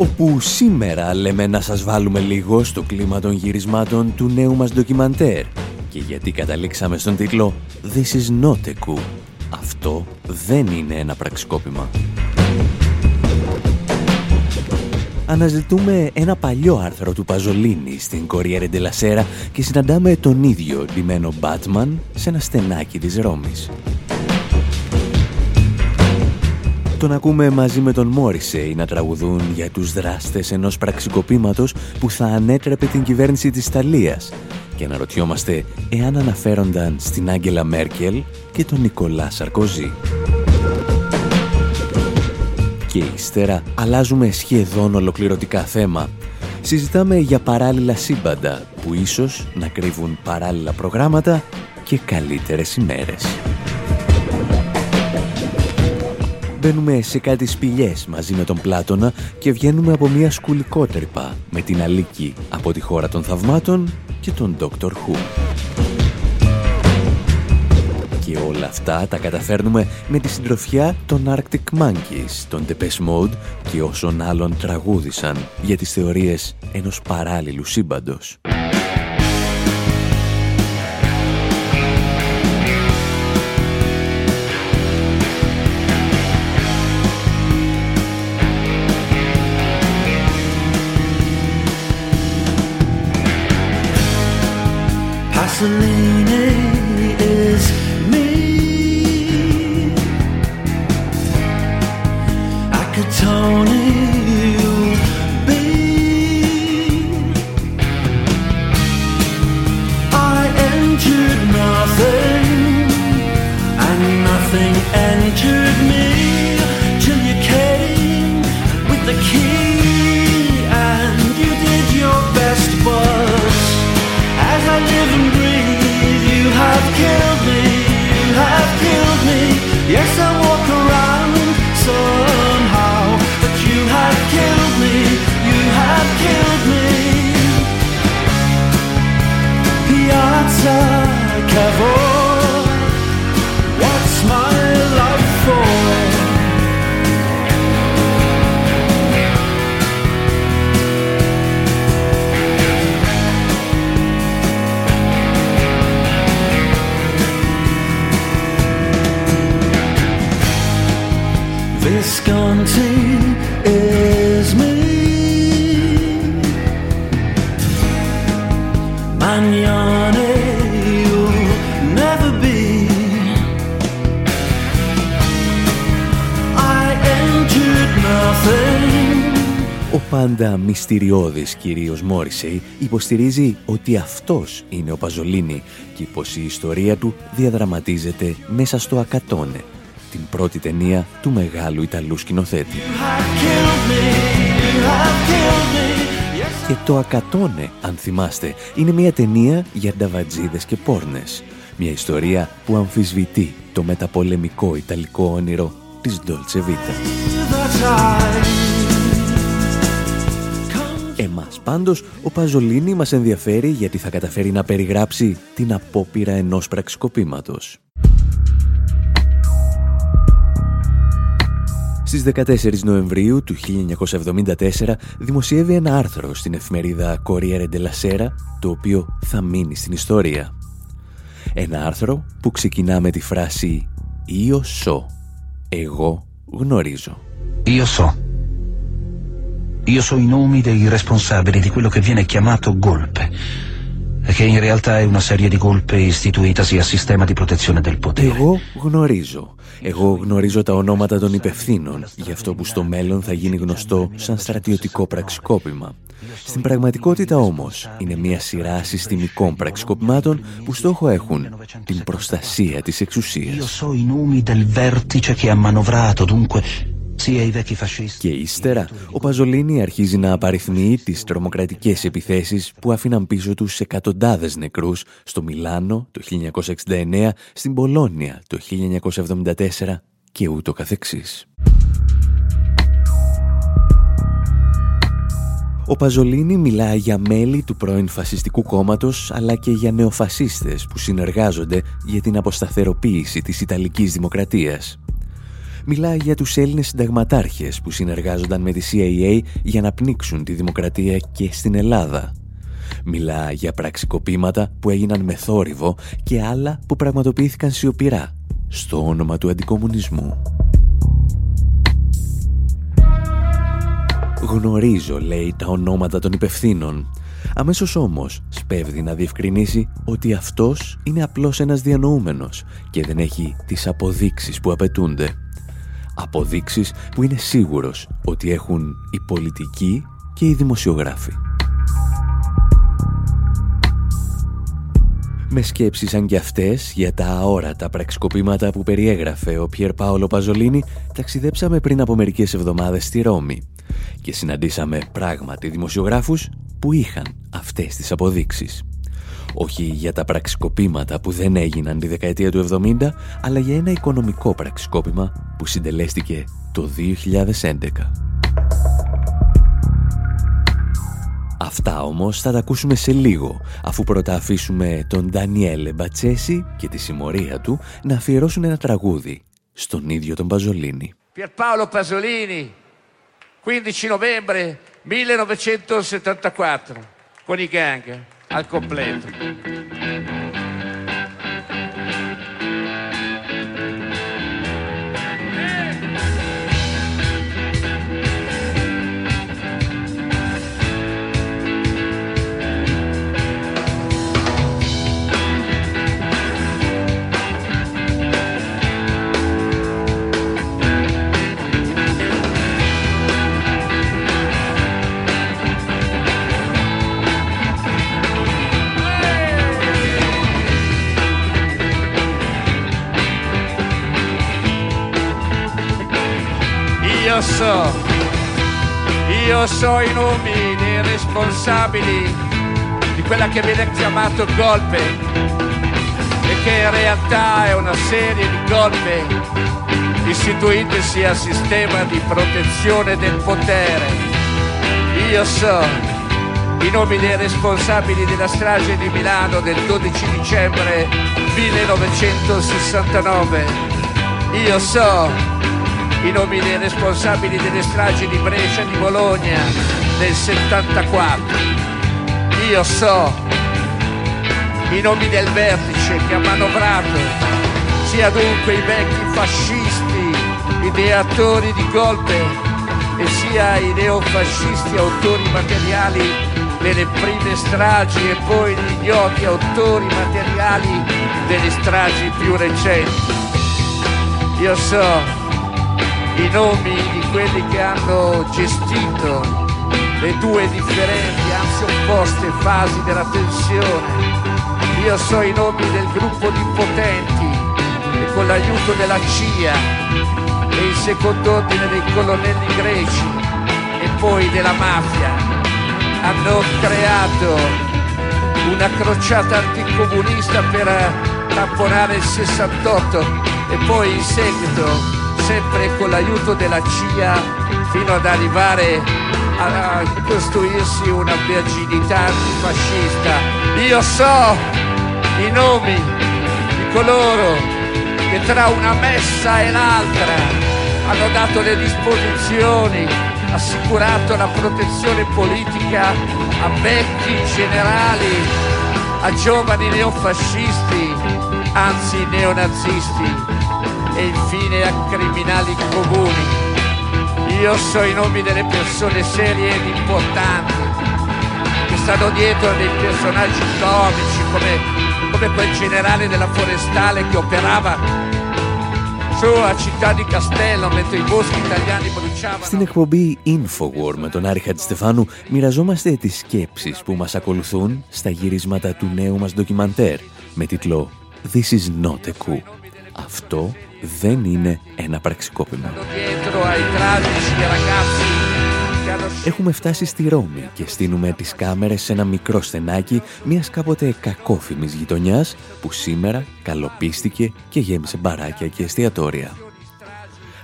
Όπου σήμερα λέμε να σας βάλουμε λίγο στο κλίμα των γυρισμάτων του νέου μας ντοκιμαντέρ και γιατί καταλήξαμε στον τίτλο «This is not a coup». Αυτό δεν είναι ένα πραξικόπημα. Αναζητούμε ένα παλιό άρθρο του Παζολίνη στην Κοριέρε Ντελασέρα και συναντάμε τον ίδιο ντυμένο Batman σε ένα στενάκι της Ρώμης. Τον ακούμε μαζί με τον Μόρισεϊ να τραγουδούν για τους δράστες ενός πραξικοπήματος που θα ανέτρεπε την κυβέρνηση της Ιταλίας και αναρωτιόμαστε εάν αναφέρονταν στην Άγγελα Μέρκελ και τον Νικολά Σαρκοζή. Και ύστερα αλλάζουμε σχεδόν ολοκληρωτικά θέμα. Συζητάμε για παράλληλα σύμπαντα που ίσως να κρύβουν παράλληλα προγράμματα και καλύτερες ημέρες. Μπαίνουμε σε κάτι σπηλιές μαζί με τον Πλάτωνα και βγαίνουμε από μια σκουλικότρυπα με την Αλίκη από τη χώρα των θαυμάτων και τον Dr. Who. Και όλα αυτά τα καταφέρνουμε με τη συντροφιά των Arctic Monkeys, των Depeche Mode και όσων άλλων τραγούδισαν για τις θεωρίες ενός παράλληλου σύμπαντος. for me. Μυστηριώδης κυρίως Μόρισεϊ υποστηρίζει ότι αυτός είναι ο Παζολίνη και πως η ιστορία του διαδραματίζεται μέσα στο Ακατόνε, την πρώτη ταινία του μεγάλου Ιταλού σκηνοθέτη. Και το Ακατόνε, αν θυμάστε, είναι μια ταινία για νταβατζίδες και πόρνες. Μια ιστορία που αμφισβητεί το μεταπολεμικό Ιταλικό όνειρο της Dolce Vita. Εμάς πάντως, ο Παζολίνη μας ενδιαφέρει γιατί θα καταφέρει να περιγράψει την απόπειρα ενός πραξικοπήματος. Στις 14 Νοεμβρίου του 1974 δημοσιεύει ένα άρθρο στην εφημερίδα Corriere della Sera, το οποίο θα μείνει στην ιστορία. Ένα άρθρο που ξεκινά με τη φράση «Io so», «Εγώ γνωρίζω». «Io so». Io so i nomi dei responsabili di quello che viene chiamato golpe che in realtà è una serie di colpe istituitasi a sistema di protezione del potere. Εγώ γνωρίζω. Εγώ γνωρίζω τα ονόματα των υπευθύνων για αυτό που στο μέλλον θα γίνει γνωστό σαν στρατιωτικό πραξικόπημα. Στην πραγματικότητα όμως είναι μια σειρά συστημικών πραξικοπημάτων που στόχο έχουν την προστασία της εξουσίας. Και ύστερα, ο Παζολίνη αρχίζει να απαριθμεί τις τρομοκρατικές επιθέσεις που άφηναν πίσω τους εκατοντάδες νεκρούς στο Μιλάνο το 1969, στην Πολόνια το 1974 και ούτω καθεξής. Ο Παζολίνη μιλάει για μέλη του πρώην φασιστικού κόμματος αλλά και για νεοφασίστες που συνεργάζονται για την αποσταθεροποίηση της Ιταλικής Δημοκρατίας. Μιλάει για τους Έλληνες συνταγματάρχες που συνεργάζονταν με τη CIA για να πνίξουν τη δημοκρατία και στην Ελλάδα. Μιλά για πραξικοπήματα που έγιναν με θόρυβο και άλλα που πραγματοποιήθηκαν σιωπηρά στο όνομα του αντικομουνισμού. Γνωρίζω, λέει, τα ονόματα των υπευθύνων. Αμέσως όμως σπέβδει να διευκρινίσει ότι αυτός είναι απλώς ένας διανοούμενος και δεν έχει τις αποδείξεις που απαιτούνται. Αποδείξεις που είναι σίγουρος ότι έχουν οι πολιτικοί και οι δημοσιογράφοι. Με σκέψεις σαν και αυτές για τα αόρατα πραξικοπήματα που περιέγραφε ο Πιερ Πάολο Παζολίνη, ταξιδέψαμε πριν από μερικές εβδομάδες στη Ρώμη και συναντήσαμε πράγματι δημοσιογράφους που είχαν αυτές τις αποδείξεις. Όχι για τα πραξικοπήματα που δεν έγιναν τη δεκαετία του 70, αλλά για ένα οικονομικό πραξικόπημα που συντελέστηκε το 2011. Αυτά όμως θα τα ακούσουμε σε λίγο, αφού πρώτα αφήσουμε τον Ντανιέλε Μπατσέση και τη συμμορία του να αφιερώσουν ένα τραγούδι στον ίδιο τον Παζολίνη. Pierpaolo Pasolini, 15 novembre 1974, con i gang al completo. Io so, io so i nomi dei responsabili di quella che viene chiamato golpe e che in realtà è una serie di golpe istituitesi a sistema di protezione del potere. Io so i nomi dei responsabili della strage di Milano del 12 dicembre 1969. Io so i nomi dei responsabili delle stragi di Brescia e di Bologna nel 74. Io so i nomi del vertice che ha manovrato sia dunque i vecchi fascisti, ideatori di golpe, e sia i neofascisti autori materiali delle prime stragi e poi gli idioti autori materiali delle stragi più recenti. Io so i nomi di quelli che hanno gestito le due differenti, anzi opposte fasi della tensione. Io so i nomi del gruppo di potenti e con l'aiuto della CIA e in secondo ordine dei colonnelli greci e poi della mafia hanno creato una crociata anticomunista per tamponare il 68 e poi in seguito sempre con l'aiuto della CIA fino ad arrivare a costruirsi una virginità antifascista. Io so i nomi di coloro che tra una messa e l'altra hanno dato le disposizioni, assicurato la protezione politica a vecchi generali, a giovani neofascisti, anzi neonazisti e infine a criminali comuni. Io so i nomi delle persone serie ed importanti che stanno dietro dei personaggi comici come, come quel generale della forestale che operava su a Città di Castello mentre i boschi italiani bruciavano. Στην εκπομπή Infowar με τον Άρη Χατζηστεφάνου μοιραζόμαστε τις σκέψεις που μας ακολουθούν στα γυρίσματα του νέου μας ντοκιμαντέρ με τίτλο This is not a coup. Αυτό δεν είναι ένα πραξικόπημα. Έχουμε φτάσει στη Ρώμη και στείλουμε τις κάμερες σε ένα μικρό στενάκι μιας κάποτε κακόφημης γειτονιάς που σήμερα καλοπίστηκε και γέμισε μπαράκια και εστιατόρια.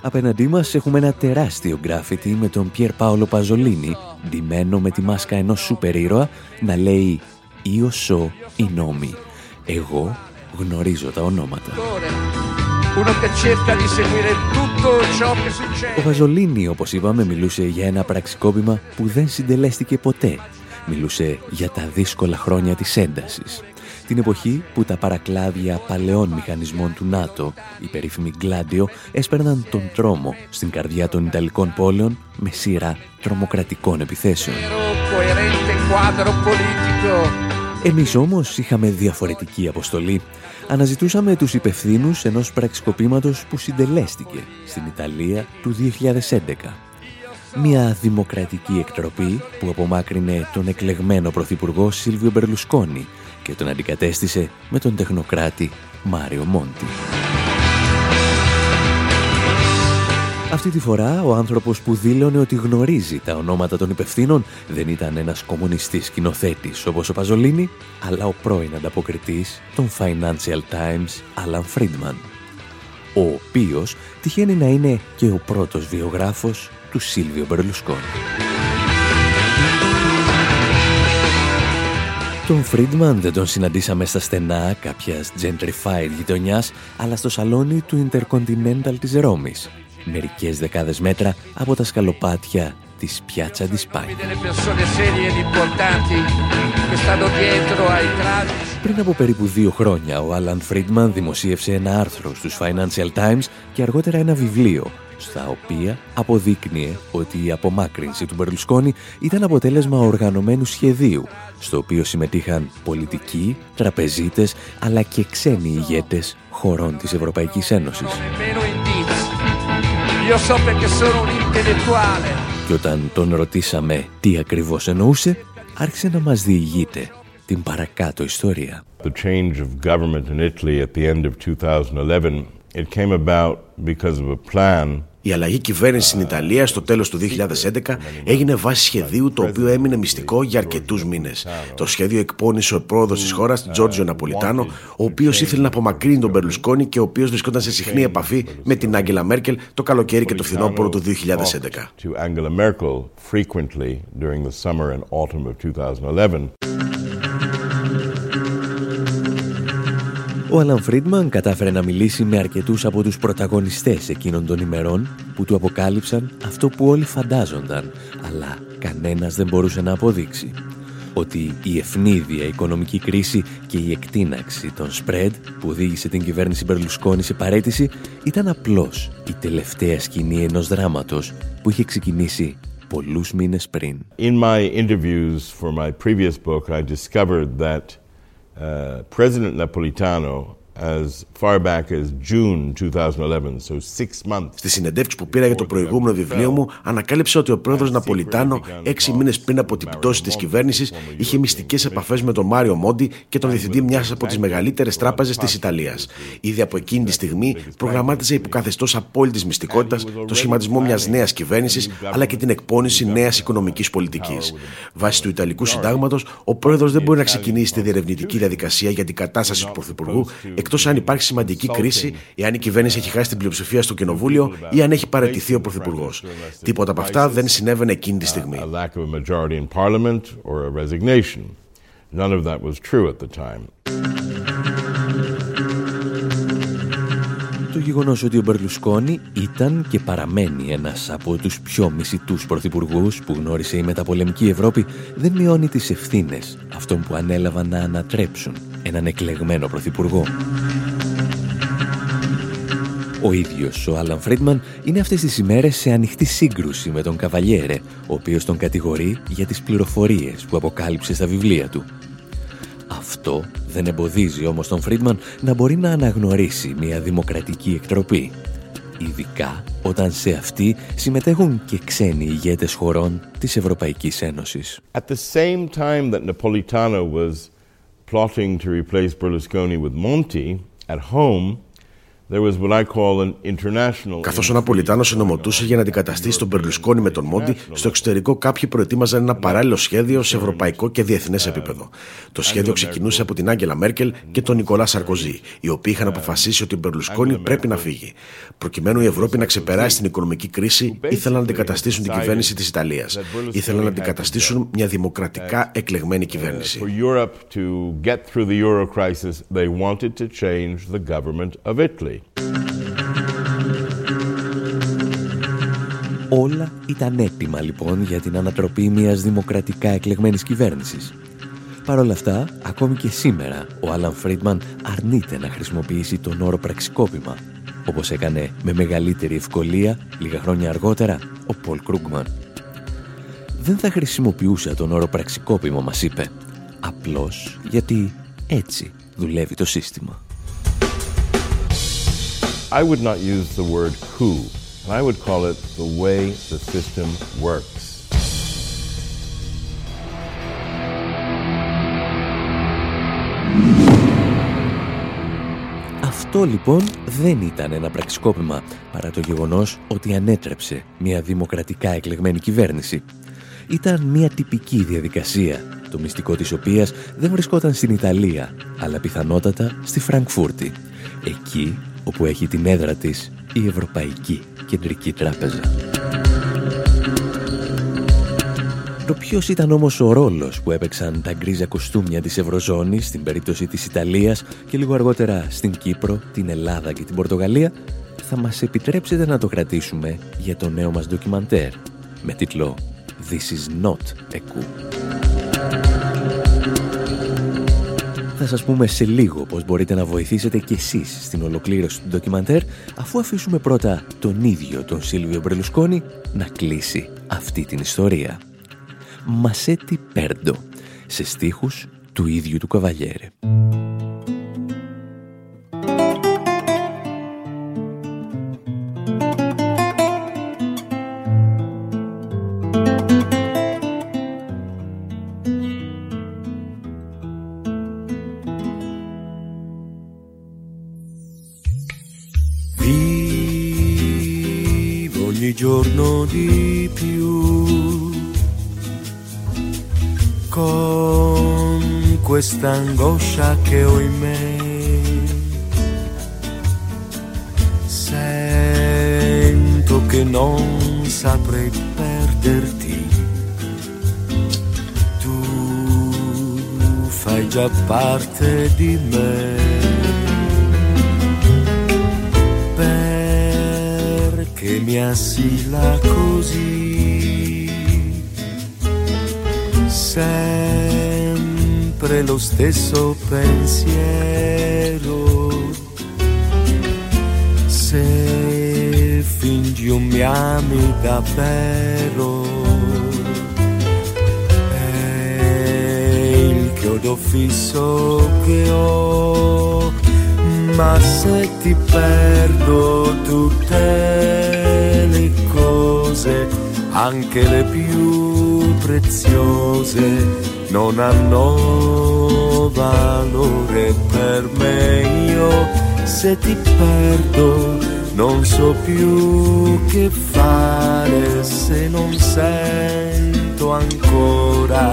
Απέναντί μας έχουμε ένα τεράστιο γκράφιτι με τον Πιέρ Πάολο Παζολίνη, ντυμένο με τη μάσκα ενός σούπερ ήρωα, να λέει «Io so i nomi». Εγώ γνωρίζω τα ονόματα. Ο Βαζολίνη, όπως είπαμε, μιλούσε για ένα πραξικόπημα που δεν συντελέστηκε ποτέ. Μιλούσε για τα δύσκολα χρόνια της έντασης. Την εποχή που τα παρακλάδια παλαιών μηχανισμών του ΝΑΤΟ, η περίφημη Γκλάντιο, έσπερναν τον τρόμο στην καρδιά των Ιταλικών πόλεων με σειρά τρομοκρατικών επιθέσεων. Εμείς όμως είχαμε διαφορετική αποστολή. Αναζητούσαμε τους υπευθύνους ενός πραξικοπήματος που συντελέστηκε στην Ιταλία του 2011. Μια δημοκρατική εκτροπή που απομάκρυνε τον εκλεγμένο πρωθυπουργό Σίλβιο Μπερλουσκόνη και τον αντικατέστησε με τον τεχνοκράτη Μάριο Μόντι. Αυτή τη φορά ο άνθρωπος που δήλωνε ότι γνωρίζει τα ονόματα των υπευθύνων δεν ήταν ένας κομμουνιστής σκηνοθέτης όπως ο Παζολίνη, αλλά ο πρώην ανταποκριτής των Financial Times, Alan Friedman, ο οποίος τυχαίνει να είναι και ο πρώτος βιογράφος του Σίλβιο Μπερλουσκόνη. Τον Φρίντμαν δεν τον συναντήσαμε στα στενά κάποιας gentrified γειτονιάς, αλλά στο σαλόνι του Intercontinental της Ρώμης, μερικές δεκάδες μέτρα από τα σκαλοπάτια της Πιάτσα di Πριν από περίπου δύο χρόνια, ο Άλαν Φρίντμαν δημοσίευσε ένα άρθρο στους Financial Times και αργότερα ένα βιβλίο, στα οποία αποδείκνυε ότι η απομάκρυνση του Μπερλουσκόνη ήταν αποτέλεσμα οργανωμένου σχεδίου, στο οποίο συμμετείχαν πολιτικοί, τραπεζίτες, αλλά και ξένοι ηγέτες χωρών της Ευρωπαϊκής Ένωσης. Io so perché sono un intellettuale. Και όταν τον ρωτήσαμε τι ακριβώς εννοούσε, άρχισε να μας διηγείται την παρακάτω ιστορία. The change of government in Italy at the end of 2011, it came about because of a plan η αλλαγή κυβέρνησης στην Ιταλία στο τέλος του 2011 έγινε βάση σχεδίου το οποίο έμεινε μυστικό για αρκετούς μήνες. Το σχέδιο εκπώνησε ο πρόοδο της χώρας, Τζόρτζιο Ναπολιτάνο, ο οποίος ήθελε να απομακρύνει τον Μπερλουσκόνη και ο οποίος βρισκόταν σε συχνή επαφή με την Άγγελα Μέρκελ το καλοκαίρι και το φθινόπωρο του 2011. Ο Αλαν Φρίντμαν κατάφερε να μιλήσει με αρκετούς από τους πρωταγωνιστές εκείνων των ημερών που του αποκάλυψαν αυτό που όλοι φαντάζονταν, αλλά κανένας δεν μπορούσε να αποδείξει. Ότι η ευνίδια οικονομική κρίση και η εκτίναξη των spread που οδήγησε την κυβέρνηση Μπερλουσκόνη σε παρέτηση ήταν απλώς η τελευταία σκηνή ενός δράματος που είχε ξεκινήσει πολλούς μήνες πριν. In my interviews for my previous book I discovered that uh, Uh, President Napolitano as far back as June 2011, so six months. Στη συνεντεύξη που πήρα για το προηγούμενο βιβλίο μου, ανακάλυψα ότι ο πρόεδρος Ναπολιτάνο, έξι μήνες πριν από την πτώση της κυβέρνησης, είχε μυστικές επαφές με τον Μάριο Μόντι και τον διευθυντή μιας από τις μεγαλύτερες τράπεζες της Ιταλίας. Ήδη από εκείνη τη στιγμή προγραμμάτιζε υποκαθεστώς απόλυτης μυστικότητας το σχηματισμό μιας νέας κυβέρνησης, αλλά και την εκπόνηση νέας οικονομικής πολιτικής. Βάσει του Ιταλικού Συντάγματος, ο πρόεδρος δεν μπορεί να ξεκινήσει τη διερευνητική διαδικασία για την κατάσταση του Πρωθυπουργού εκτός αν υπάρχει σημαντική κρίση, εάν η κυβέρνηση έχει χάσει την πλειοψηφία στο κοινοβούλιο ή αν έχει παραιτηθεί ο Πρωθυπουργός. Τίποτα από αυτά δεν συνέβαινε εκείνη τη στιγμή. Το γεγονός ότι ο Μπερλουσκόνη ήταν και παραμένει ένας από τους πιο μισητούς πρωθυπουργούς που γνώρισε η μεταπολεμική Ευρώπη δεν μειώνει τις ευθύνες αυτών που ανέλαβαν να ανατρέψουν έναν εκλεγμένο πρωθυπουργό. Ο ίδιος ο Άλαν Φρίντμαν είναι αυτές τις ημέρες σε ανοιχτή σύγκρουση με τον Καβαλιέρε, ο οποίος τον κατηγορεί για τις πληροφορίες που αποκάλυψε στα βιβλία του. Αυτό δεν εμποδίζει όμως τον Φρίντμαν να μπορεί να αναγνωρίσει μια δημοκρατική εκτροπή. Ειδικά όταν σε αυτή συμμετέχουν και ξένοι ηγέτες χωρών της Ευρωπαϊκής Ένωσης. At the same time that Napolitano was plotting to replace Berlusconi with Monti at home, Καθώς ο Ναπολιτάνος συνομωτούσε για να αντικαταστήσει τον Περλουσκόνη με τον Μόντι, στο εξωτερικό κάποιοι προετοίμαζαν ένα παράλληλο σχέδιο σε ευρωπαϊκό και διεθνές επίπεδο. Το σχέδιο ξεκινούσε από την Άγγελα Μέρκελ και τον Νικολά Σαρκοζή, οι οποίοι είχαν αποφασίσει ότι ο Μπερλουσκόνη πρέπει να φύγει. Προκειμένου η Ευρώπη να ξεπεράσει την οικονομική κρίση, ήθελαν να αντικαταστήσουν την κυβέρνηση της Ιταλίας. Ήθελαν να αντικαταστήσουν μια δημοκρατικά εκλεγμένη κυβέρνηση. Όλα ήταν έτοιμα λοιπόν για την ανατροπή μιας δημοκρατικά εκλεγμένης κυβέρνησης. Παρ' όλα αυτά, ακόμη και σήμερα, ο Άλαν Φρίντμαν αρνείται να χρησιμοποιήσει τον όρο πραξικόπημα, όπως έκανε με μεγαλύτερη ευκολία λίγα χρόνια αργότερα ο Πολ Κρούγκμαν. Δεν θα χρησιμοποιούσα τον όρο πραξικόπημα, μας είπε, απλώς γιατί έτσι δουλεύει το σύστημα. I would not use the word coup. I would call it the way the system works. Αυτό λοιπόν δεν ήταν ένα πραξικόπημα, παρά το γεγονός ότι ανέτρεψε μια δημοκρατικά εκλεγμένη κυβέρνηση. Ήταν μια τυπική διαδικασία, το μυστικό της οποίας δεν βρισκόταν στην Ιταλία, αλλά πιθανότατα στη Φραγκφούρτη. Εκεί όπου έχει την έδρα της η Ευρωπαϊκή Κεντρική Τράπεζα. Το ποιος ήταν όμως ο ρόλος που έπαιξαν τα γκρίζα κοστούμια της Ευρωζώνης στην περίπτωση της Ιταλίας και λίγο αργότερα στην Κύπρο, την Ελλάδα και την Πορτογαλία θα μας επιτρέψετε να το κρατήσουμε για το νέο μας ντοκιμαντέρ με τίτλο «This is not a coup». Θα σας πούμε σε λίγο πώς μπορείτε να βοηθήσετε κι εσείς στην ολοκλήρωση του ντοκιμαντέρ αφού αφήσουμε πρώτα τον ίδιο τον Σίλβιο Μπρελουσκόνη να κλείσει αυτή την ιστορία. Μασέτι Πέρντο σε στίχους του ίδιου του Καβαλιέρε. 难过 stesso pensiero. Se fingi un mi ami davvero, è il chiodo fisso che ho. Ma se ti perdo tutte le cose, anche le più preziose, non hanno valore per me. Io se ti perdo non so più che fare se non sento ancora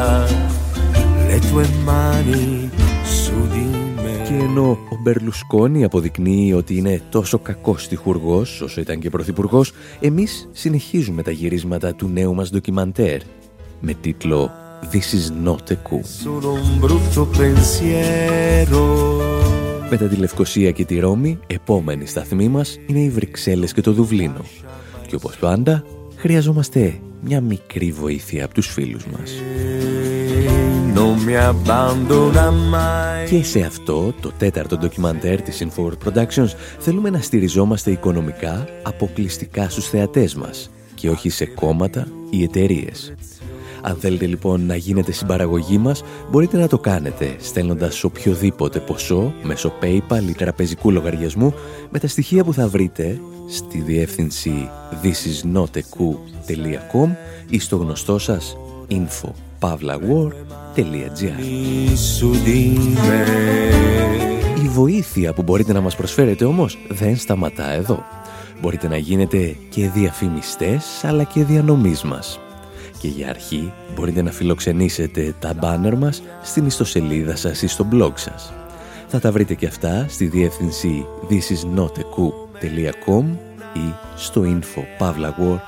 le tue mani su di me. Και ενώ ο Μπερλουσκόνη αποδεικνύει ότι είναι τόσο κακός στιχουργός όσο ήταν και πρωθυπουργός, εμείς συνεχίζουμε τα γυρίσματα του νέου μας ντοκιμαντέρ με τίτλο This is not a coup. Μετά τη Λευκοσία και τη Ρώμη, επόμενη σταθμή μας είναι οι Βρυξέλλες και το Δουβλίνο. Και όπως πάντα, χρειαζόμαστε μια μικρή βοήθεια από τους φίλους μας. Και σε αυτό, το τέταρτο ντοκιμαντέρ της Infor Productions, θέλουμε να στηριζόμαστε οικονομικά αποκλειστικά στους θεατές μας και όχι σε κόμματα ή εταιρείες. Αν θέλετε λοιπόν να γίνετε συμπαραγωγή μας, μπορείτε να το κάνετε στέλνοντας οποιοδήποτε ποσό μέσω PayPal ή τραπεζικού λογαριασμού με τα στοιχεία που θα βρείτε στη διεύθυνση thisisnoteku.com ή στο γνωστό σας info.pavlawar.gr Η βοήθεια που μπορείτε να μας προσφέρετε όμως δεν σταματά εδώ. Μπορείτε να γίνετε και διαφημιστές αλλά και διανομής μας. Και για αρχή μπορείτε να φιλοξενήσετε τα μπάνερ μας στην ιστοσελίδα σας ή στο blog σας. Θα τα βρείτε και αυτά στη διεύθυνση thisisnoteku.com ή στο info.pavlawar.gr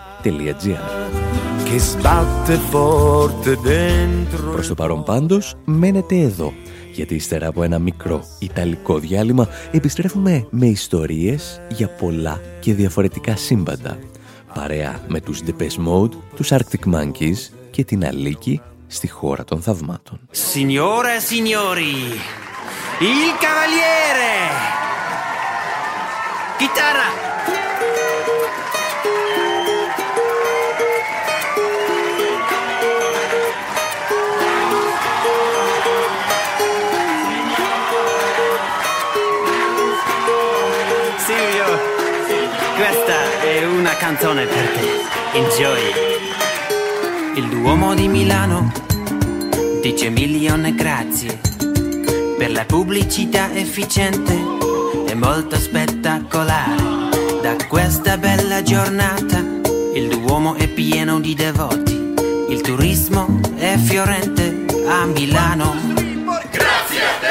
Προς το παρόν πάντως μένετε εδώ γιατί ύστερα από ένα μικρό ιταλικό διάλειμμα επιστρέφουμε με ιστορίες για πολλά και διαφορετικά σύμπαντα παρέα με τους Depeche Mode, τους Arctic Monkeys και την Αλίκη στη χώρα των θαυμάτων. Signore e signori, il cavaliere! Chitarra! Canzone per te. Enjoy. Il Duomo di Milano dice milione grazie per la pubblicità efficiente e molto spettacolare. Da questa bella giornata il Duomo è pieno di devoti, il turismo è fiorente a Milano.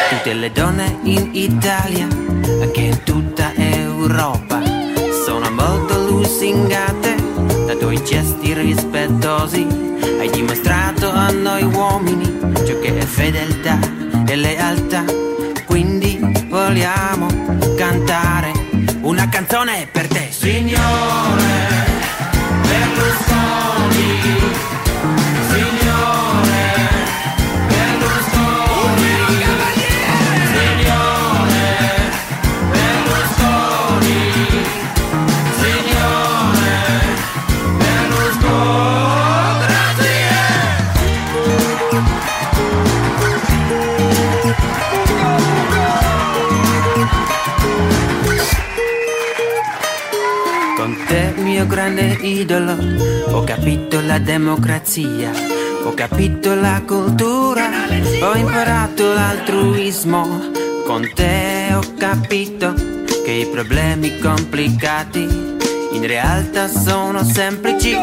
Tutte le donne in Italia, anche in tutta Europa, sono molto lusingate da tuoi gesti rispettosi. Hai dimostrato a noi uomini ciò che è fedeltà e lealtà. Quindi vogliamo cantare una canzone idolo ho capito la democrazia, ho capito la cultura, ho imparato l'altruismo. Con te ho capito che i problemi complicati in realtà sono semplici.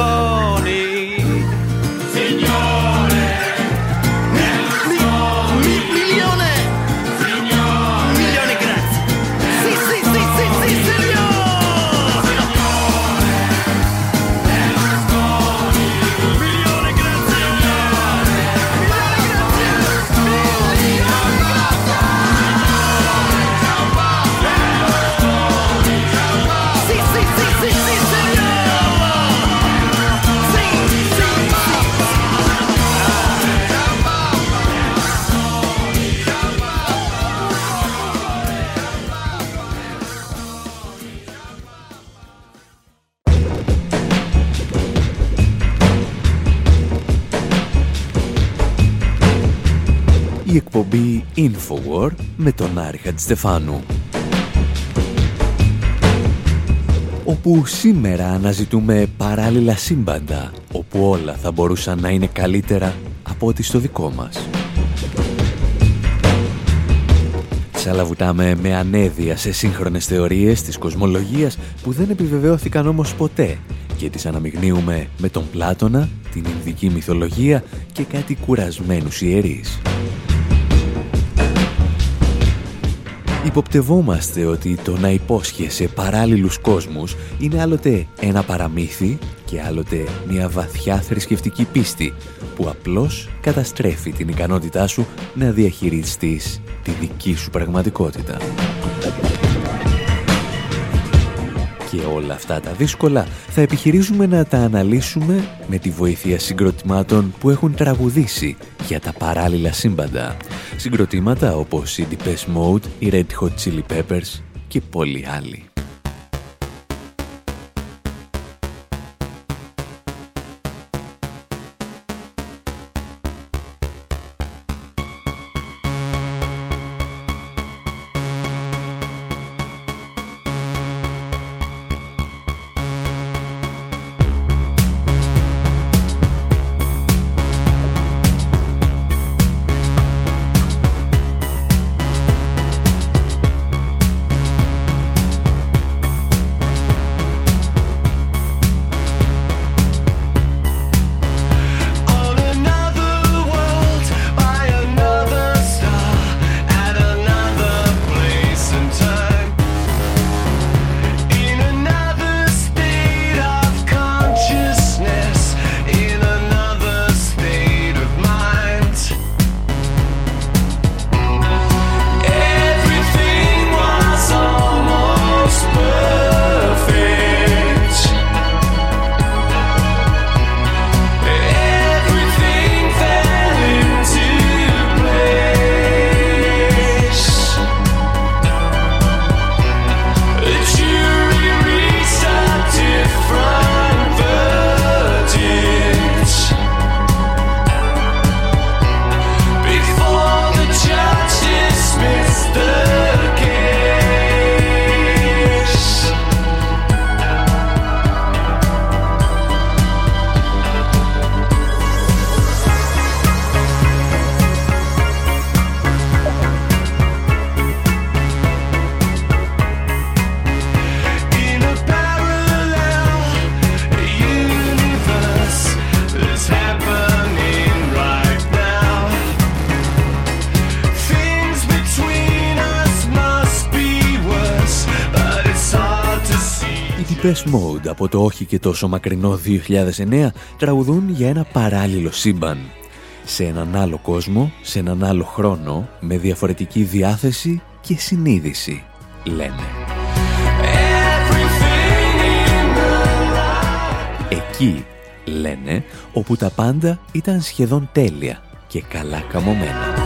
dó Infowar με τον Άρη Χατζηστεφάνου. Όπου σήμερα αναζητούμε παράλληλα σύμπαντα, όπου όλα θα μπορούσαν να είναι καλύτερα από ό,τι στο δικό μας. Σαλαβουτάμε με ανέδεια σε σύγχρονες θεωρίες της κοσμολογίας που δεν επιβεβαιώθηκαν όμως ποτέ και τις αναμειγνύουμε με τον Πλάτωνα, την Ινδική μυθολογία και κάτι κουρασμένους ιερείς. Υποπτευόμαστε ότι το να υπόσχεσαι παράλληλους κόσμους είναι άλλοτε ένα παραμύθι και άλλοτε μια βαθιά θρησκευτική πίστη που απλώς καταστρέφει την ικανότητά σου να διαχειριστείς τη δική σου πραγματικότητα. Και όλα αυτά τα δύσκολα θα επιχειρήσουμε να τα αναλύσουμε με τη βοήθεια συγκροτημάτων που έχουν τραγουδήσει για τα παράλληλα σύμπαντα. Συγκροτήματα όπως η Depeche Mode, η Red Hot Chili Peppers και πολλοί άλλοι. Το όχι και τόσο μακρινό 2009 τραγουδούν για ένα παράλληλο σύμπαν. Σε έναν άλλο κόσμο, σε έναν άλλο χρόνο, με διαφορετική διάθεση και συνείδηση, λένε. Εκεί, λένε, όπου τα πάντα ήταν σχεδόν τέλεια και καλά καμωμένα.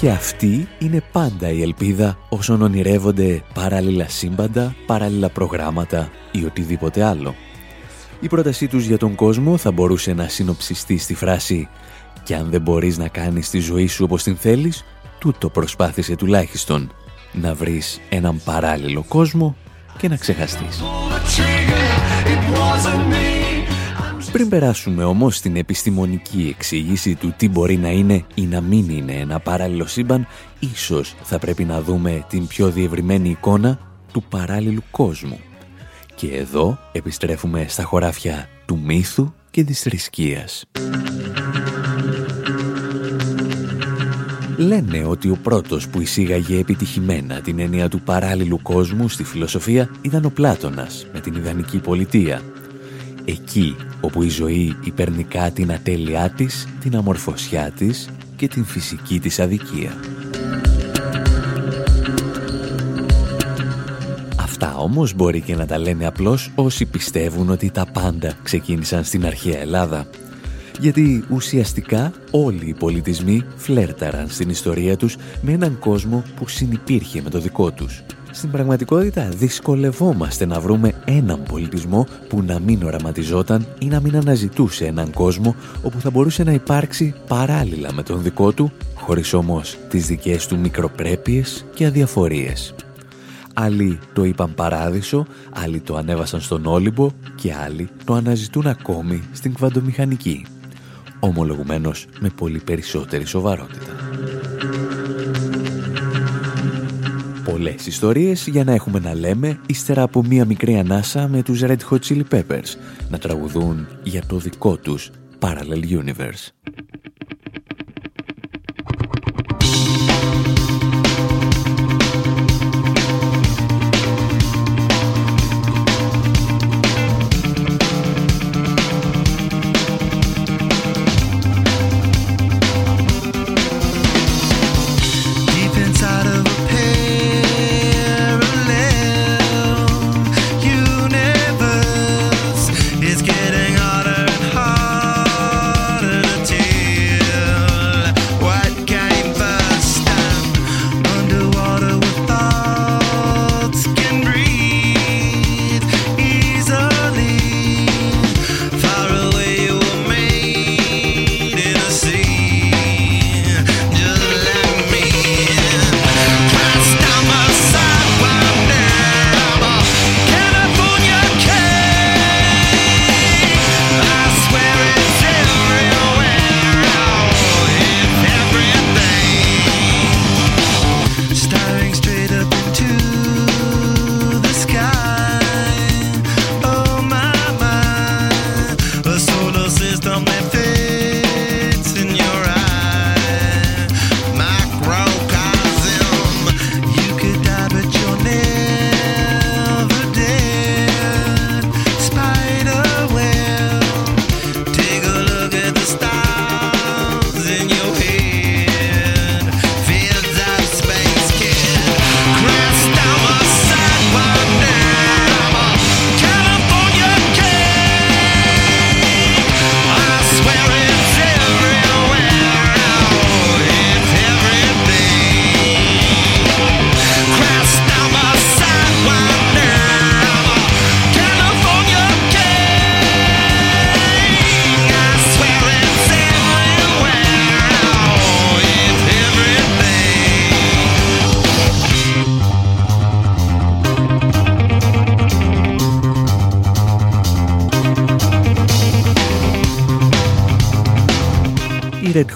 Και αυτή είναι πάντα η ελπίδα όσων ονειρεύονται παράλληλα σύμπαντα, παράλληλα προγράμματα ή οτιδήποτε άλλο. Η πρότασή τους για τον κόσμο θα μπορούσε να συνοψιστεί στη φράση «Κι αν δεν μπορείς να κάνεις τη ζωή σου όπως την θέλεις, τούτο προσπάθησε τουλάχιστον να βρεις έναν παράλληλο κόσμο και να ξεχαστείς». Πριν περάσουμε όμως στην επιστημονική εξήγηση του τι μπορεί να είναι ή να μην είναι ένα παράλληλο σύμπαν, ίσως θα πρέπει να δούμε την πιο διευρυμένη εικόνα του παράλληλου κόσμου. Και εδώ επιστρέφουμε στα χωράφια του μύθου και της θρησκείας. Λένε ότι ο πρώτος που εισήγαγε επιτυχημένα την έννοια του παράλληλου κόσμου στη φιλοσοφία ήταν ο Πλάτωνας με την ιδανική πολιτεία εκεί όπου η ζωή υπερνικά την ατέλειά της, την αμορφωσιά της και την φυσική της αδικία. Αυτά όμως μπορεί και να τα λένε απλώς όσοι πιστεύουν ότι τα πάντα ξεκίνησαν στην αρχαία Ελλάδα. Γιατί ουσιαστικά όλοι οι πολιτισμοί φλέρταραν στην ιστορία τους με έναν κόσμο που συνυπήρχε με το δικό τους στην πραγματικότητα δυσκολευόμαστε να βρούμε έναν πολιτισμό που να μην οραματιζόταν ή να μην αναζητούσε έναν κόσμο όπου θα μπορούσε να υπάρξει παράλληλα με τον δικό του, χωρίς όμως τις δικές του μικροπρέπειες και αδιαφορίες. Άλλοι το είπαν παράδεισο, άλλοι το ανέβασαν στον Όλυμπο και άλλοι το αναζητούν ακόμη στην κβαντομηχανική. Ομολογουμένως με πολύ περισσότερη σοβαρότητα. Πολλές ιστορίες για να έχουμε να λέμε ύστερα από μία μικρή ανάσα με τους Red Hot Chili Peppers να τραγουδούν για το δικό τους Parallel Universe.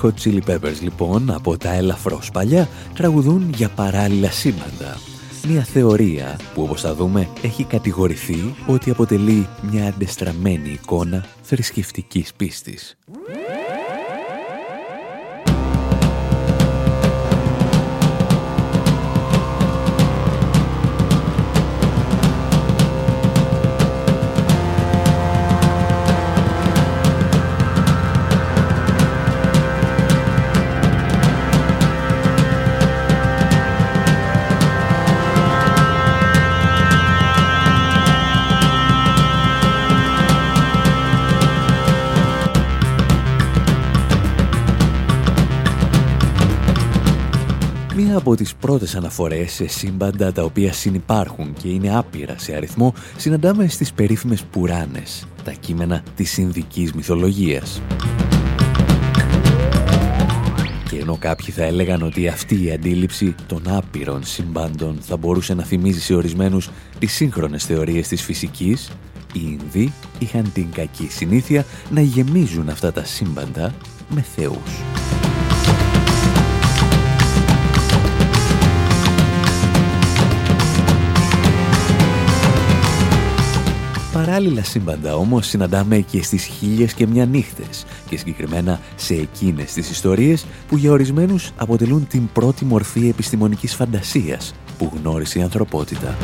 Hot Chili Peppers λοιπόν από τα ελαφρώς παλιά τραγουδούν για παράλληλα σύμπαντα. Μια θεωρία που όπως θα δούμε έχει κατηγορηθεί ότι αποτελεί μια αντεστραμμένη εικόνα θρησκευτικής πίστης. Από τις πρώτες αναφορές σε σύμπαντα τα οποία συνυπάρχουν και είναι άπειρα σε αριθμό, συναντάμε στις περίφημες Πουράνες, τα κείμενα της Ινδικής μυθολογίας. Και ενώ κάποιοι θα έλεγαν ότι αυτή η αντίληψη των άπειρων συμπάντων θα μπορούσε να θυμίζει σε ορισμένους τις σύγχρονες θεωρίες της φυσικής, οι Ινδοί είχαν την κακή συνήθεια να γεμίζουν αυτά τα σύμπαντα με θεούς. Παράλληλα σύμπαντα όμως συναντάμε και στις χίλιες και μια νύχτες και συγκεκριμένα σε εκείνες τις ιστορίες που για ορισμένους αποτελούν την πρώτη μορφή επιστημονικής φαντασίας που γνώρισε η ανθρωπότητα.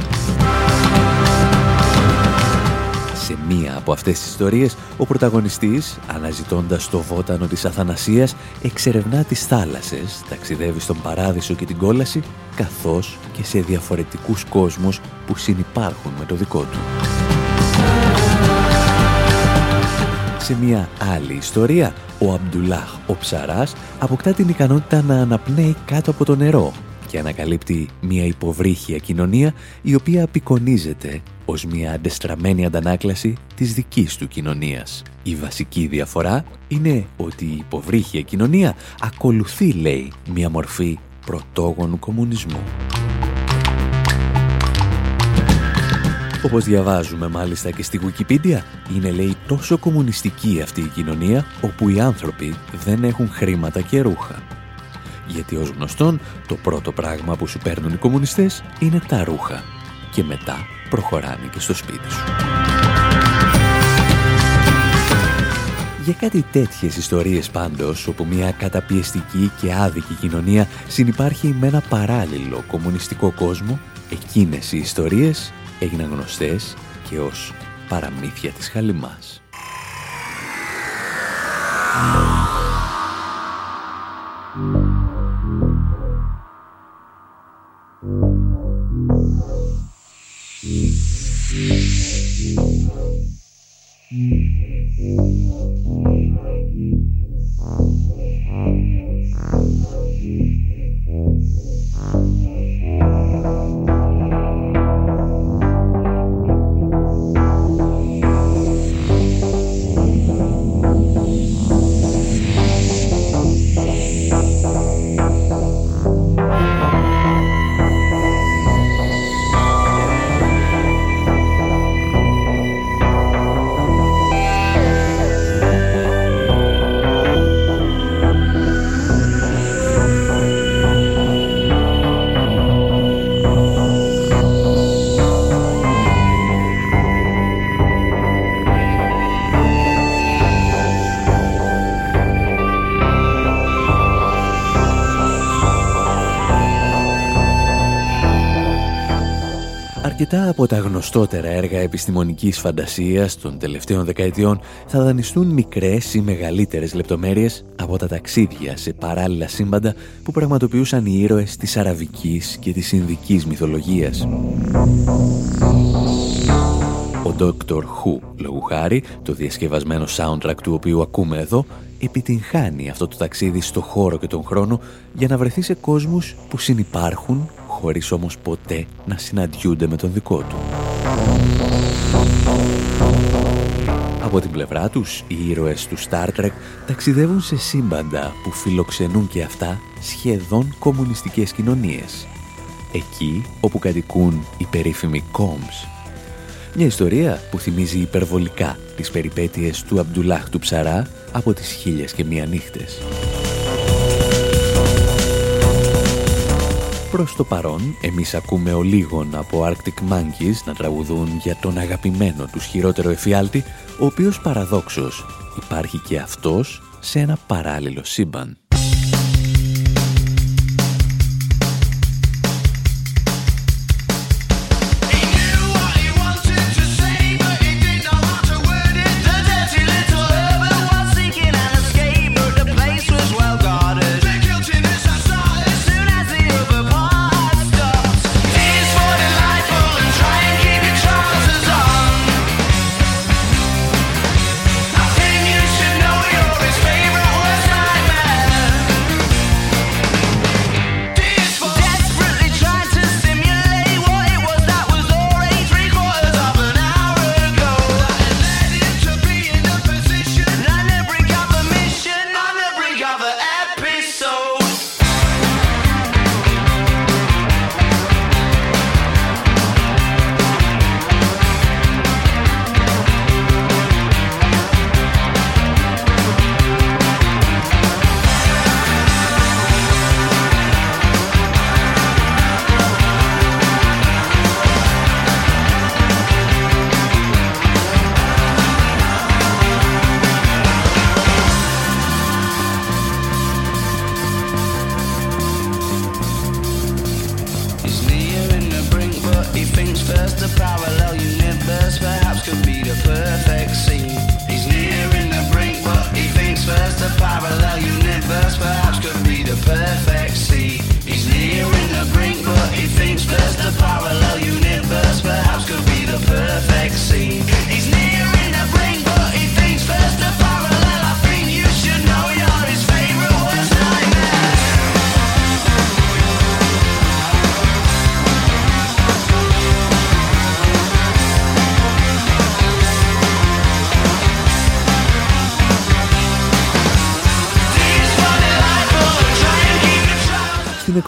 Σε μία από αυτές τις ιστορίες, ο πρωταγωνιστής, αναζητώντας το βότανο της Αθανασίας, εξερευνά τις θάλασσες, ταξιδεύει στον παράδεισο και την κόλαση, καθώς και σε διαφορετικούς κόσμους που συνυπάρχουν με το δικό του. Σε μια άλλη ιστορία, ο Αμπτουλάχ, ο ψαράς, αποκτά την ικανότητα να αναπνέει κάτω από το νερό και ανακαλύπτει μια υποβρύχια κοινωνία η οποία απεικονίζεται ως μια αντεστραμμένη αντανάκλαση της δικής του κοινωνίας. Η βασική διαφορά είναι ότι η υποβρύχια κοινωνία ακολουθεί, λέει, μια μορφή πρωτόγονου κομμουνισμού. Όπως διαβάζουμε μάλιστα και στη Wikipedia, είναι λέει τόσο κομμουνιστική αυτή η κοινωνία όπου οι άνθρωποι δεν έχουν χρήματα και ρούχα. Γιατί ως γνωστόν το πρώτο πράγμα που σου παίρνουν οι κομμουνιστές είναι τα ρούχα και μετά προχωράνε και στο σπίτι σου. Για κάτι τέτοιες ιστορίες πάντως, όπου μια καταπιεστική και άδικη κοινωνία συνυπάρχει με ένα παράλληλο κομμουνιστικό κόσμο, εκείνες οι ιστορίες έγιναν γνωστές και ως παραμύθια της Χαλιμάς. Αρκετά γνωστότερα έργα επιστημονικής φαντασίας των τελευταίων δεκαετιών θα δανειστούν μικρές ή μεγαλύτερες λεπτομέρειες από τα ταξίδια σε παράλληλα σύμπαντα που πραγματοποιούσαν οι ήρωες της αραβικής και της ινδικής μυθολογίας. Ο Dr. Who, λόγου χάρη, το διασκευασμένο soundtrack του οποίου ακούμε εδώ, επιτυγχάνει αυτό το ταξίδι στο χώρο και τον χρόνο για να βρεθεί σε κόσμους που συνυπάρχουν χωρίς όμως ποτέ να συναντιούνται με τον δικό του. Από την πλευρά τους, οι ήρωες του Star Trek ταξιδεύουν σε σύμπαντα που φιλοξενούν και αυτά σχεδόν κομμουνιστικές κοινωνίες. Εκεί όπου κατοικούν οι περίφημοι Combs. Μια ιστορία που θυμίζει υπερβολικά τις περιπέτειες του Αμπτουλάχ του Ψαρά από τις χίλιες και μία νύχτες. Προς το παρόν, εμείς ακούμε ο λίγων από Arctic Monkeys να τραγουδούν για τον αγαπημένο τους χειρότερο εφιάλτη, ο οποίος παραδόξως υπάρχει και αυτός σε ένα παράλληλο σύμπαν.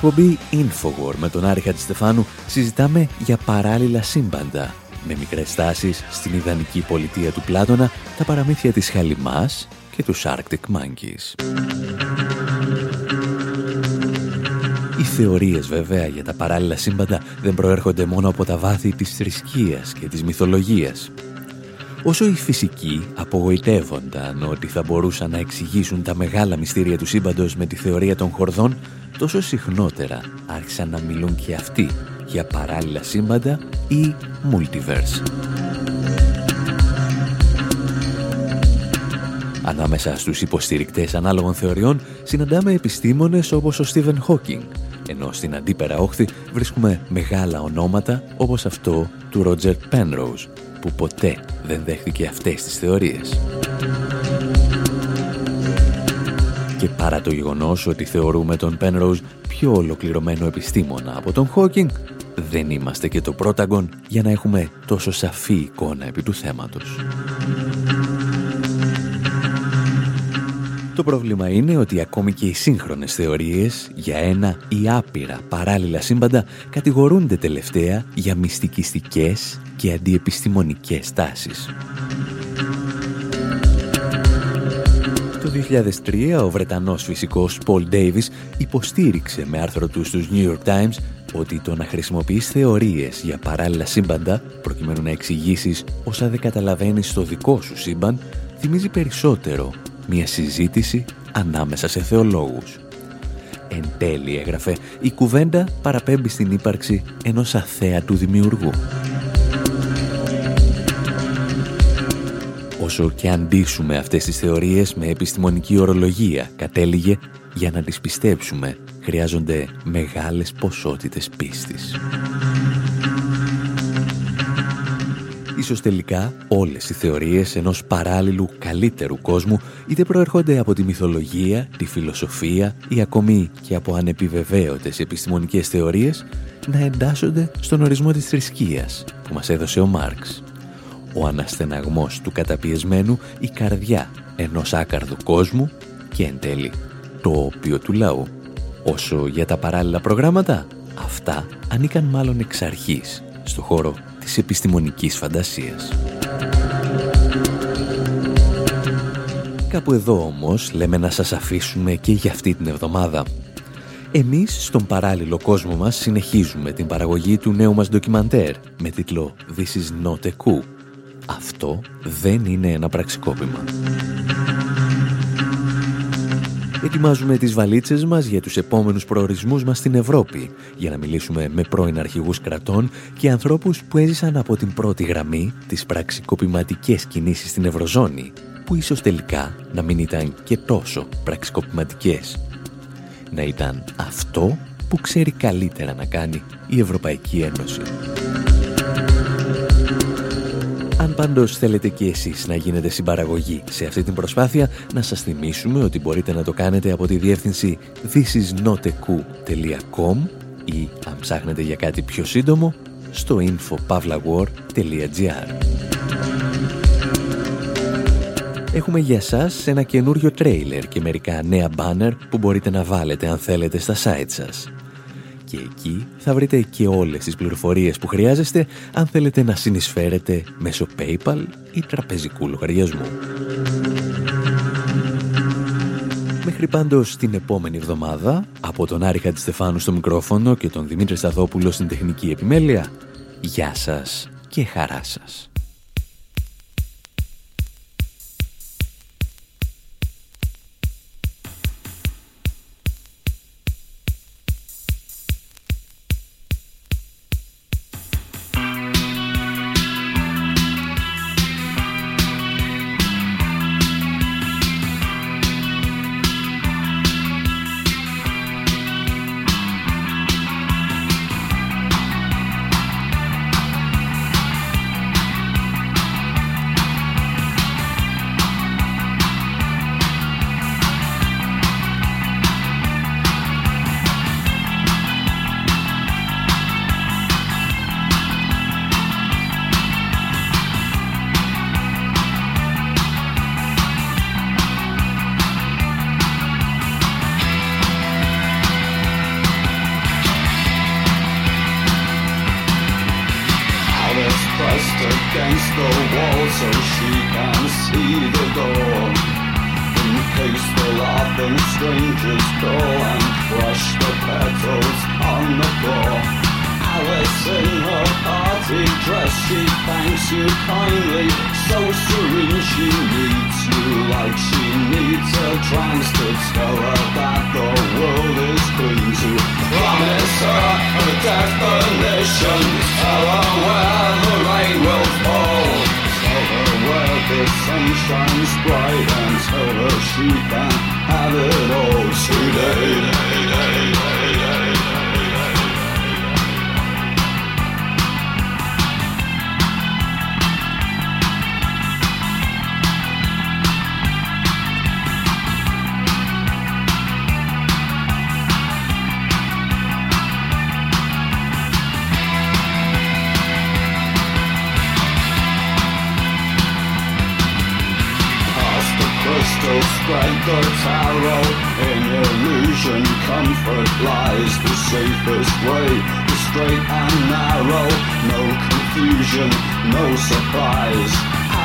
Εκπομπή Infowar με τον Άρη Χατζηστεφάνου συζητάμε για παράλληλα σύμπαντα με μικρές στάσεις στην ιδανική πολιτεία του Πλάτωνα, τα παραμύθια της Χαλιμάς και τους Arctic Monkeys. θεωρίες βέβαια για τα παράλληλα σύμπαντα δεν προέρχονται μόνο από τα βάθη της θρησκείας και της μυθολογίας. Όσο οι φυσικοί απογοητεύονταν ότι θα μπορούσαν να εξηγήσουν τα μεγάλα μυστήρια του σύμπαντος με τη θεωρία των χορδών, τόσο συχνότερα άρχισαν να μιλούν και αυτοί για παράλληλα σύμπαντα ή multiverse. Ανάμεσα στους υποστηρικτές ανάλογων θεωριών συναντάμε επιστήμονες όπως ο Στίβεν Χόκινγκ, ενώ στην αντίπερα όχθη βρίσκουμε μεγάλα ονόματα όπως αυτό του Ρότζερ Πένροουζ, που ποτέ δεν δέχθηκε αυτές τις θεωρίες. Και παρά το γεγονός ότι θεωρούμε τον Πένροουζ πιο ολοκληρωμένο επιστήμονα από τον Χόκινγκ, δεν είμαστε και το πρόταγκον για να έχουμε τόσο σαφή εικόνα επί του θέματος. Το πρόβλημα είναι ότι ακόμη και οι σύγχρονες θεωρίες για ένα ή άπειρα παράλληλα σύμπαντα κατηγορούνται τελευταία για μυστικιστικές και αντιεπιστημονικές τάσεις. Το 2003 ο Βρετανός φυσικός Paul Davis υποστήριξε με άρθρο του στους New York Times ότι το να χρησιμοποιείς θεωρίες για παράλληλα σύμπαντα προκειμένου να εξηγήσεις όσα δεν καταλαβαίνεις στο δικό σου σύμπαν θυμίζει περισσότερο μια συζήτηση ανάμεσα σε θεολόγους. Εν τέλει έγραφε, η κουβέντα παραπέμπει στην ύπαρξη ενός αθέατου δημιουργού. Όσο και αντίσουμε αυτές τις θεωρίες με επιστημονική ορολογία, κατέληγε, για να τις πιστέψουμε, χρειάζονται μεγάλες ποσότητες πίστης. Ίσως τελικά όλες οι θεωρίες ενός παράλληλου καλύτερου κόσμου είτε προέρχονται από τη μυθολογία, τη φιλοσοφία ή ακόμη και από ανεπιβεβαίωτες επιστημονικές θεωρίες να εντάσσονται στον ορισμό της θρησκείας που μας έδωσε ο Μάρξ. Ο αναστεναγμός του καταπιεσμένου, η καρδιά ενός άκαρδου κόσμου και εν τέλει το όπιο του λαού. Όσο για τα παράλληλα προγράμματα, αυτά ανήκαν μάλλον εξ αρχής στο χώρο της επιστημονικής φαντασίας. Κάπου εδώ όμως λέμε να σας αφήσουμε και για αυτή την εβδομάδα. Εμείς στον παράλληλο κόσμο μας συνεχίζουμε την παραγωγή του νέου μας ντοκιμαντέρ με τίτλο «This is not a coup». Αυτό δεν είναι ένα πραξικόπημα. Ετοιμάζουμε τις βαλίτσες μας για τους επόμενους προορισμούς μας στην Ευρώπη για να μιλήσουμε με πρώην αρχηγούς κρατών και ανθρώπους που έζησαν από την πρώτη γραμμή τις πραξικοπηματικές κινήσεις στην Ευρωζώνη που ίσως τελικά να μην ήταν και τόσο πραξικοπηματικές. Να ήταν αυτό που ξέρει καλύτερα να κάνει η Ευρωπαϊκή Ένωση. Πάντως θέλετε και εσείς να γίνετε συμπαραγωγή σε αυτή την προσπάθεια, να σας θυμίσουμε ότι μπορείτε να το κάνετε από τη διεύθυνση thisisnoteku.com ή αν ψάχνετε για κάτι πιο σύντομο, στο infopavlawar.gr Έχουμε για σας ένα καινούριο τρέιλερ και μερικά νέα μπάνερ που μπορείτε να βάλετε αν θέλετε στα site σας και εκεί θα βρείτε και όλες τις πληροφορίες που χρειάζεστε αν θέλετε να συνεισφέρετε μέσω PayPal ή τραπεζικού λογαριασμού. Μέχρι πάντως την επόμενη εβδομάδα, από τον Άρη Χατζηστεφάνου στο μικρόφωνο και τον Δημήτρη Σταθόπουλο στην τεχνική επιμέλεια, γεια σας και χαρά σας. Spread the tarot. In illusion comfort lies the safest way. The straight and narrow No confusion, no surprise.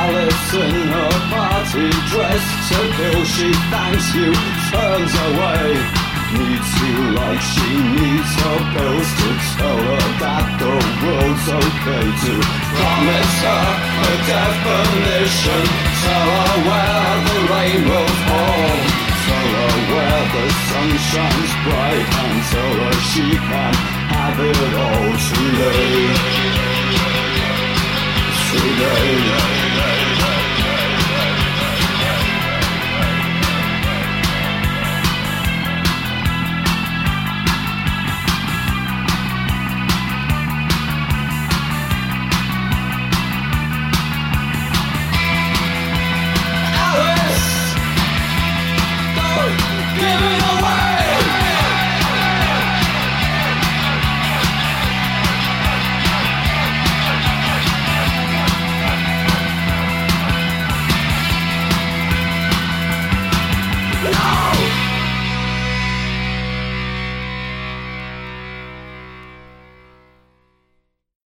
Alice in her party dress To kill she thanks you, turns away. Needs you like she needs her pills To tell her that the world's okay To promise her a definition so aware the rain the sun shines bright. Until her she can have it all today,